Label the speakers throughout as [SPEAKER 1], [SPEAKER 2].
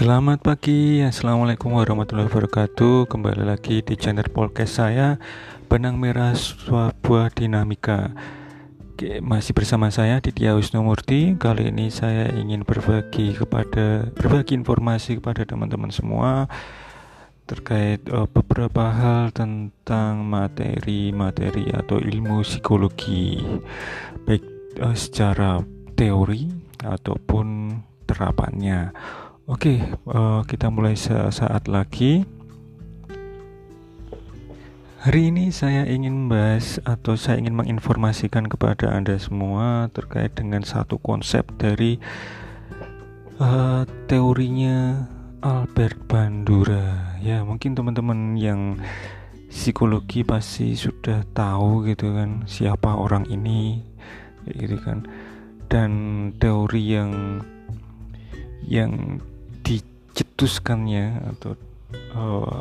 [SPEAKER 1] Selamat pagi, Assalamualaikum warahmatullahi wabarakatuh. Kembali lagi di channel podcast saya Benang Merah Sebuah Dinamika. Masih bersama saya Ditya Wisnumurti. Kali ini saya ingin berbagi kepada Berbagi informasi kepada teman-teman semua Terkait uh, beberapa hal tentang materi-materi atau ilmu psikologi. Baik uh, secara teori ataupun terapannya Oke, uh, kita mulai sesaat lagi. Hari ini saya ingin membahas atau saya ingin menginformasikan kepada Anda semua terkait dengan satu konsep dari uh, teorinya Albert Bandura. Ya, mungkin teman-teman yang psikologi pasti sudah tahu gitu kan siapa orang ini gitu kan. Dan teori yang yang dicetuskannya atau uh,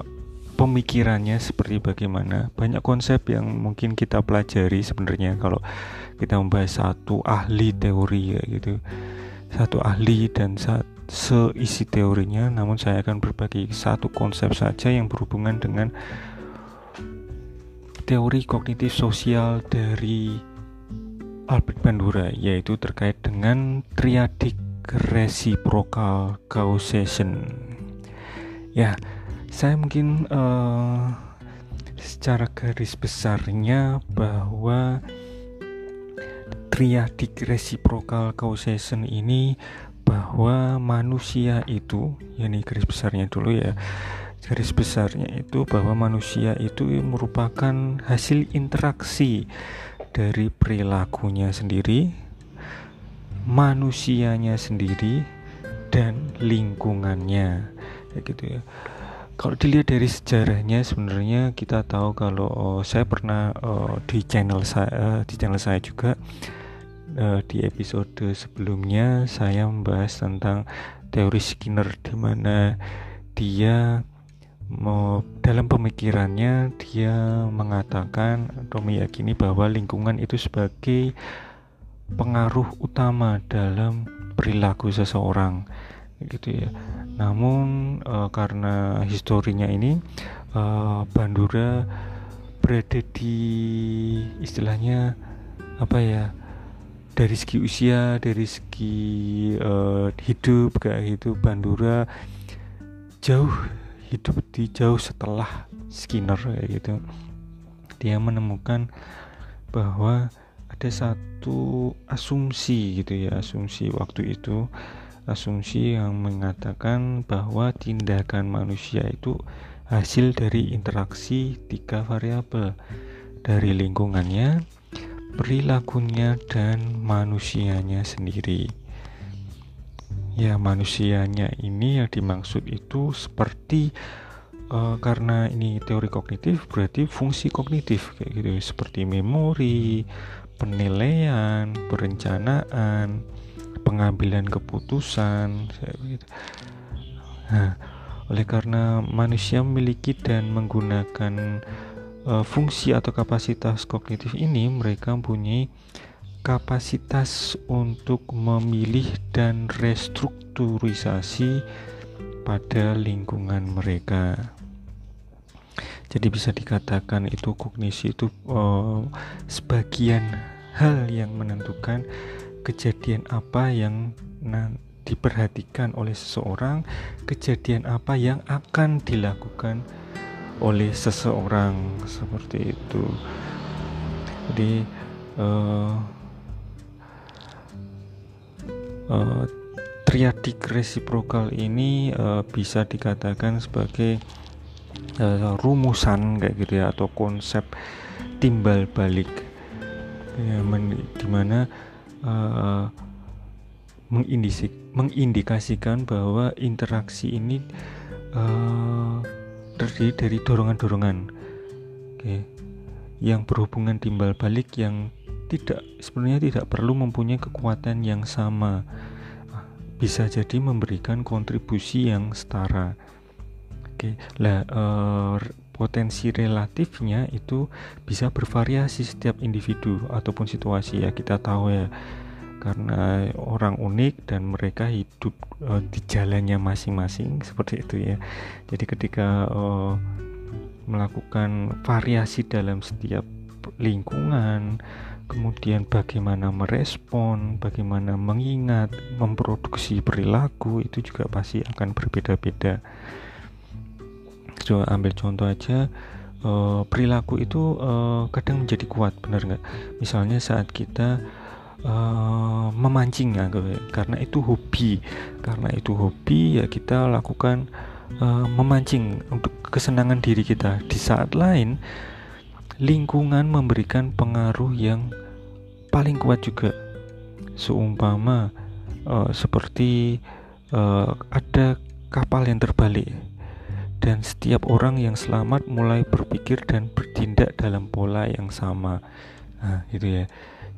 [SPEAKER 1] pemikirannya seperti bagaimana. Banyak konsep yang mungkin kita pelajari sebenarnya kalau kita membahas satu ahli teori ya gitu. Satu ahli dan saat seisi teorinya namun saya akan berbagi satu konsep saja yang berhubungan dengan teori kognitif sosial dari Albert Bandura yaitu terkait dengan triadik reciprocal causation. Ya, saya mungkin uh, secara garis besarnya bahwa triadik reciprocal causation ini bahwa manusia itu, ya ini garis besarnya dulu ya. Garis besarnya itu bahwa manusia itu merupakan hasil interaksi dari perilakunya sendiri manusianya sendiri dan lingkungannya. Kayak gitu ya. Kalau dilihat dari sejarahnya sebenarnya kita tahu kalau oh, saya pernah oh, di channel saya uh, di channel saya juga uh, di episode sebelumnya saya membahas tentang teori Skinner di mana dia mau dalam pemikirannya dia mengatakan atau meyakini bahwa lingkungan itu sebagai pengaruh utama dalam perilaku seseorang gitu ya. Namun e, karena historinya ini e, Bandura berada di istilahnya apa ya dari segi usia dari segi e, hidup kayak gitu Bandura jauh hidup di jauh setelah Skinner kayak gitu dia menemukan bahwa ada satu asumsi gitu ya asumsi waktu itu asumsi yang mengatakan bahwa tindakan manusia itu hasil dari interaksi tiga variabel dari lingkungannya, perilakunya dan manusianya sendiri. Ya, manusianya ini yang dimaksud itu seperti uh, karena ini teori kognitif berarti fungsi kognitif kayak gitu seperti memori, penilaian, perencanaan, pengambilan keputusan, Nah, oleh karena manusia memiliki dan menggunakan uh, fungsi atau kapasitas kognitif ini, mereka mempunyai kapasitas untuk memilih dan restrukturisasi pada lingkungan mereka. Jadi bisa dikatakan itu kognisi itu uh, sebagian hal yang menentukan kejadian apa yang diperhatikan oleh seseorang, kejadian apa yang akan dilakukan oleh seseorang seperti itu. Jadi uh, uh, triadik resiprokal ini uh, bisa dikatakan sebagai uh, rumusan kayak gitu ya atau konsep timbal balik. Ya men, di mana uh, mengindisik, mengindikasikan bahwa interaksi ini uh, terdiri dari dorongan-dorongan. Okay, yang berhubungan timbal balik yang tidak sebenarnya tidak perlu mempunyai kekuatan yang sama. Bisa jadi memberikan kontribusi yang setara Oke, lah uh, potensi relatifnya itu bisa bervariasi setiap individu ataupun situasi ya kita tahu ya karena orang unik dan mereka hidup uh, di jalannya masing-masing seperti itu ya jadi ketika uh, melakukan variasi dalam setiap lingkungan kemudian bagaimana merespon, bagaimana mengingat, memproduksi perilaku itu juga pasti akan berbeda-beda. Ambil contoh aja, uh, perilaku itu uh, kadang menjadi kuat, benar nggak? Misalnya saat kita uh, memancing ya, karena itu hobi, karena itu hobi ya kita lakukan uh, memancing untuk kesenangan diri kita. Di saat lain lingkungan memberikan pengaruh yang paling kuat juga seumpama uh, seperti uh, ada kapal yang terbalik dan setiap orang yang selamat mulai berpikir dan bertindak dalam pola yang sama nah itu ya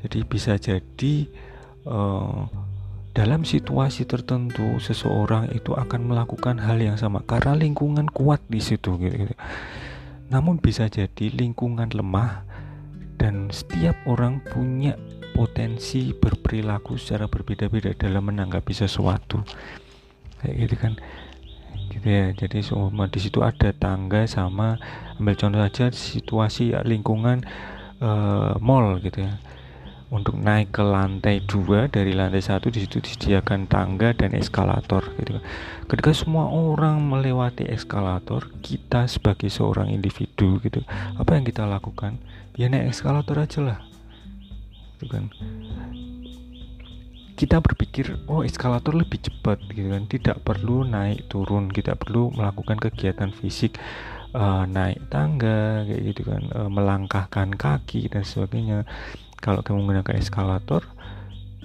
[SPEAKER 1] jadi bisa jadi uh, dalam situasi tertentu seseorang itu akan melakukan hal yang sama karena lingkungan kuat di situ gitu, gitu. Namun bisa jadi lingkungan lemah dan setiap orang punya potensi berperilaku secara berbeda-beda dalam menanggapi sesuatu. Kayak gitu kan. Ya. Jadi semua di situ ada tangga sama ambil contoh saja situasi lingkungan uh, mall gitu ya. Untuk naik ke lantai dua dari lantai satu di situ disediakan tangga dan eskalator gitu. Ketika semua orang melewati eskalator kita sebagai seorang individu gitu apa yang kita lakukan? Ya naik eskalator aja lah. Gitu kan kita berpikir oh eskalator lebih cepat gitu kan. Tidak perlu naik turun tidak perlu melakukan kegiatan fisik uh, naik tangga kayak gitu kan. Uh, melangkahkan kaki dan sebagainya. Kalau kamu menggunakan eskalator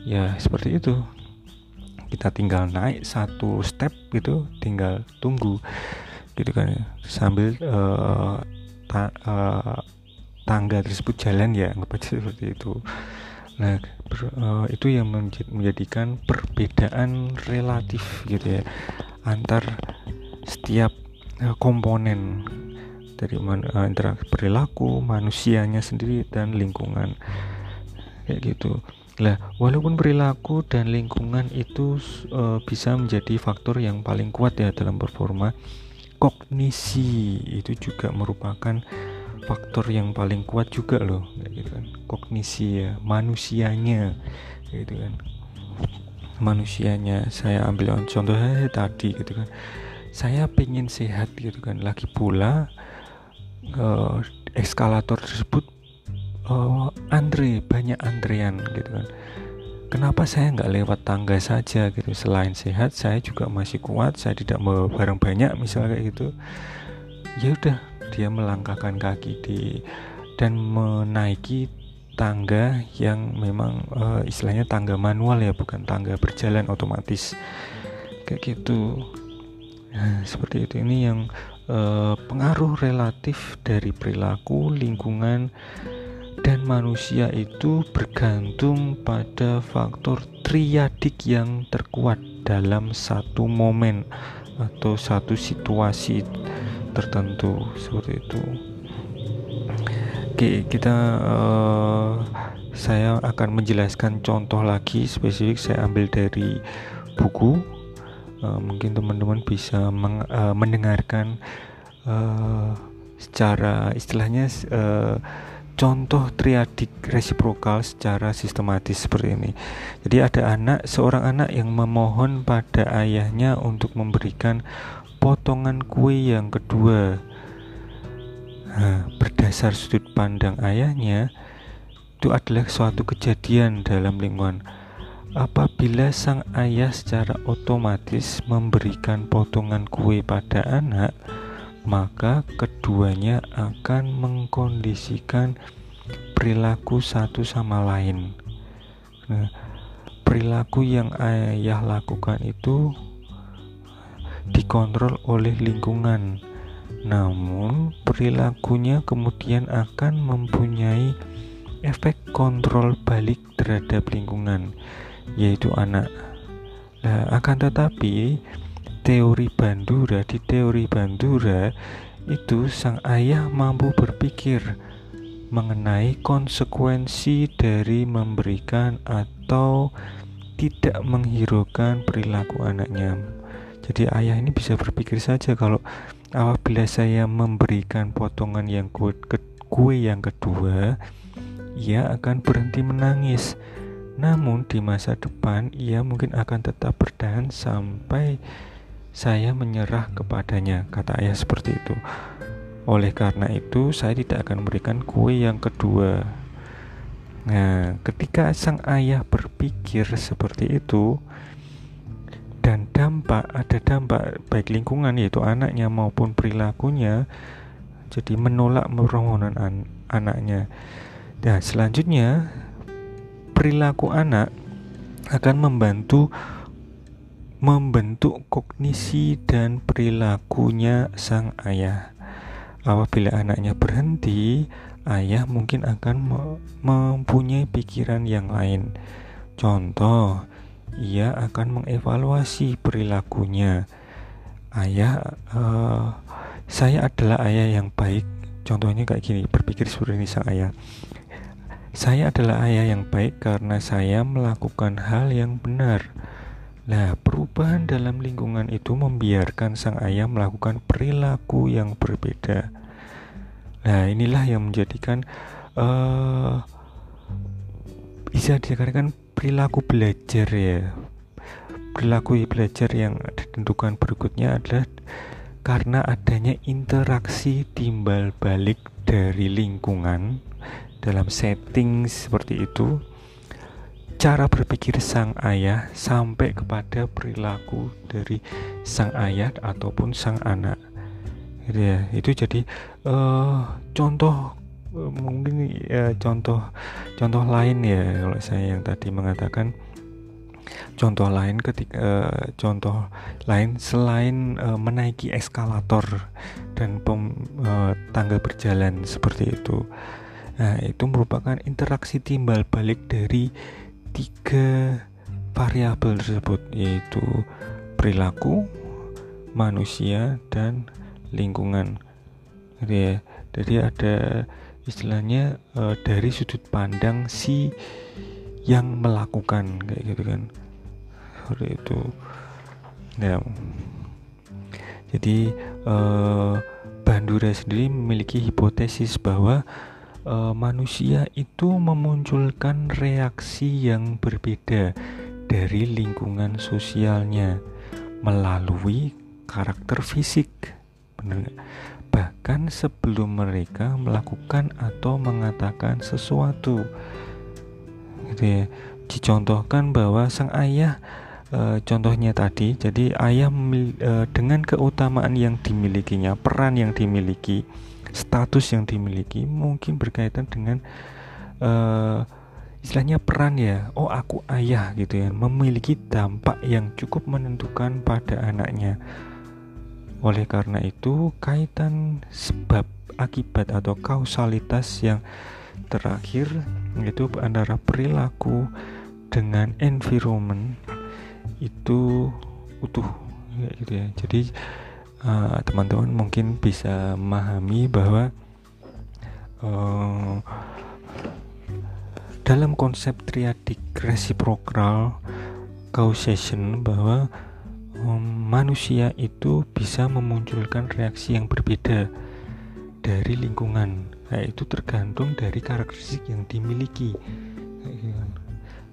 [SPEAKER 1] ya seperti itu. Kita tinggal naik satu step gitu tinggal tunggu gitu kan. Sambil uh, ta uh, tangga tersebut jalan ya seperti itu nah ber, uh, itu yang menjadikan perbedaan relatif gitu ya antar setiap uh, komponen. Dari man, uh, antara perilaku manusianya sendiri dan lingkungan. Kayak gitu. Lah walaupun perilaku dan lingkungan itu uh, bisa menjadi faktor yang paling kuat ya dalam performa kognisi itu juga merupakan faktor yang paling kuat juga loh kayak gitu kan. Kognisi ya manusianya kayak gitu kan. Manusianya saya ambil contoh contohnya tadi gitu kan. Saya pengen sehat gitu kan. Lagi pula uh, eskalator tersebut uh, antre banyak antrean gitu kan. Kenapa saya nggak lewat tangga saja gitu? Selain sehat saya juga masih kuat saya tidak mau barang banyak misalnya kayak gitu. Ya udah dia melangkahkan kaki di dan menaiki tangga yang memang uh, istilahnya tangga manual ya bukan tangga berjalan otomatis. Kayak gitu. Nah, seperti itu. Ini yang uh, pengaruh relatif dari perilaku lingkungan dan manusia itu bergantung pada faktor triadik yang terkuat dalam satu momen atau satu situasi tertentu seperti itu. Oke, kita uh, saya akan menjelaskan contoh lagi spesifik saya ambil dari buku. Uh, mungkin teman-teman bisa meng, uh, mendengarkan uh, secara istilahnya uh, contoh triadik resiprokal secara sistematis seperti ini. Jadi ada anak, seorang anak yang memohon pada ayahnya untuk memberikan potongan kue yang kedua. Nah, berdasar sudut pandang ayahnya, itu adalah suatu kejadian dalam lingkungan. Apabila sang ayah secara otomatis memberikan potongan kue pada anak, maka keduanya akan mengkondisikan perilaku satu sama lain. Nah, perilaku yang ayah lakukan itu dikontrol oleh lingkungan. Namun, perilakunya kemudian akan mempunyai efek kontrol balik terhadap lingkungan, yaitu anak. Nah, akan tetapi teori Bandura di teori Bandura itu sang ayah mampu berpikir mengenai konsekuensi dari memberikan atau tidak menghiraukan perilaku anaknya. Jadi ayah ini bisa berpikir saja kalau apabila saya memberikan potongan yang kue, kue yang kedua, ia akan berhenti menangis. Namun di masa depan ia mungkin akan tetap bertahan sampai saya menyerah kepadanya, kata ayah seperti itu. Oleh karena itu, saya tidak akan memberikan kue yang kedua. Nah, ketika sang ayah berpikir seperti itu dan dampak ada dampak baik lingkungan yaitu anaknya maupun perilakunya jadi menolak permohonan an anaknya. Dan selanjutnya perilaku anak akan membantu membentuk kognisi dan perilakunya sang ayah. Apabila anaknya berhenti, ayah mungkin akan mempunyai pikiran yang lain. Contoh, ia akan mengevaluasi perilakunya. Ayah, uh, saya adalah ayah yang baik. Contohnya kayak gini, berpikir seperti ini sang ayah. Saya adalah ayah yang baik karena saya melakukan hal yang benar. Nah, perubahan dalam lingkungan itu membiarkan sang ayah melakukan perilaku yang berbeda. Nah, inilah yang menjadikan uh, bisa dikatakan perilaku belajar ya. Perilaku belajar yang ditentukan berikutnya adalah karena adanya interaksi timbal balik dari lingkungan dalam setting seperti itu cara berpikir sang ayah sampai kepada perilaku dari sang ayah ataupun sang anak gitu ya itu jadi uh, contoh mungkin uh, contoh contoh lain ya kalau saya yang tadi mengatakan. Contoh lain ketika uh, contoh lain selain menaiki eskalator dan pem, tangga berjalan seperti itu. Nah itu merupakan interaksi timbal balik dari tiga variabel tersebut yaitu perilaku manusia dan lingkungan. Gitu ya jadi ada istilahnya e, dari sudut pandang si yang melakukan kayak gitu kan. Seperti itu. Ya. Jadi e, Bandura sendiri memiliki hipotesis bahwa e, manusia itu memunculkan reaksi yang berbeda dari lingkungan sosialnya melalui karakter fisik benar bahkan sebelum mereka melakukan atau mengatakan sesuatu. Gitu ya. Dicontohkan bahwa sang ayah e, contohnya tadi jadi ayah e, dengan keutamaan yang dimilikinya peran yang dimiliki status yang dimiliki mungkin berkaitan dengan e, istilahnya peran ya. Oh aku ayah gitu ya. Memiliki dampak yang cukup menentukan pada anaknya oleh karena itu, kaitan sebab akibat atau kausalitas yang terakhir yaitu antara perilaku dengan environment itu utuh ya gitu ya. Jadi uh, teman-teman uh, mungkin bisa memahami bahwa uh, dalam konsep triadik reciprocal causation bahwa manusia itu bisa memunculkan reaksi yang berbeda dari lingkungan. Nah, itu tergantung dari karakteristik yang dimiliki.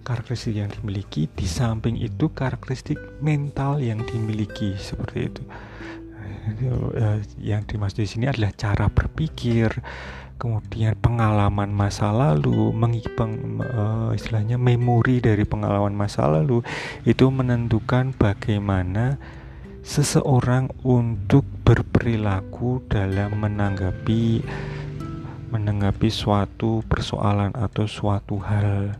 [SPEAKER 1] Karakteristik yang dimiliki di samping itu karakteristik mental yang dimiliki seperti itu. Eh, yang dimaksud di sini adalah cara berpikir, kemudian pengalaman masa lalu, mengipeng uh, istilahnya memori dari pengalaman masa lalu itu menentukan bagaimana seseorang untuk berperilaku dalam menanggapi menanggapi suatu persoalan atau suatu hal.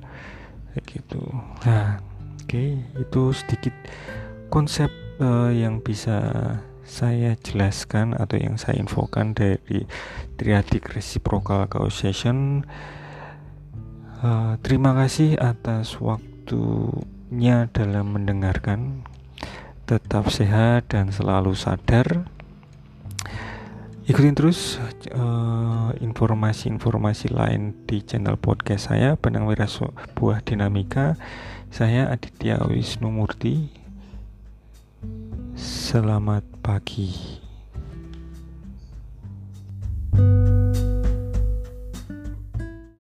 [SPEAKER 1] Gitu. Nah, oke, okay, itu sedikit konsep uh, yang bisa saya jelaskan atau yang saya infokan dari triadic reciprocal causation. Uh, terima kasih atas waktunya dalam mendengarkan tetap sehat dan selalu sadar. Ikutin terus informasi-informasi uh, lain di channel podcast saya Benang Merah Buah Dinamika. Saya Aditya Wisnu Murti selamat pagi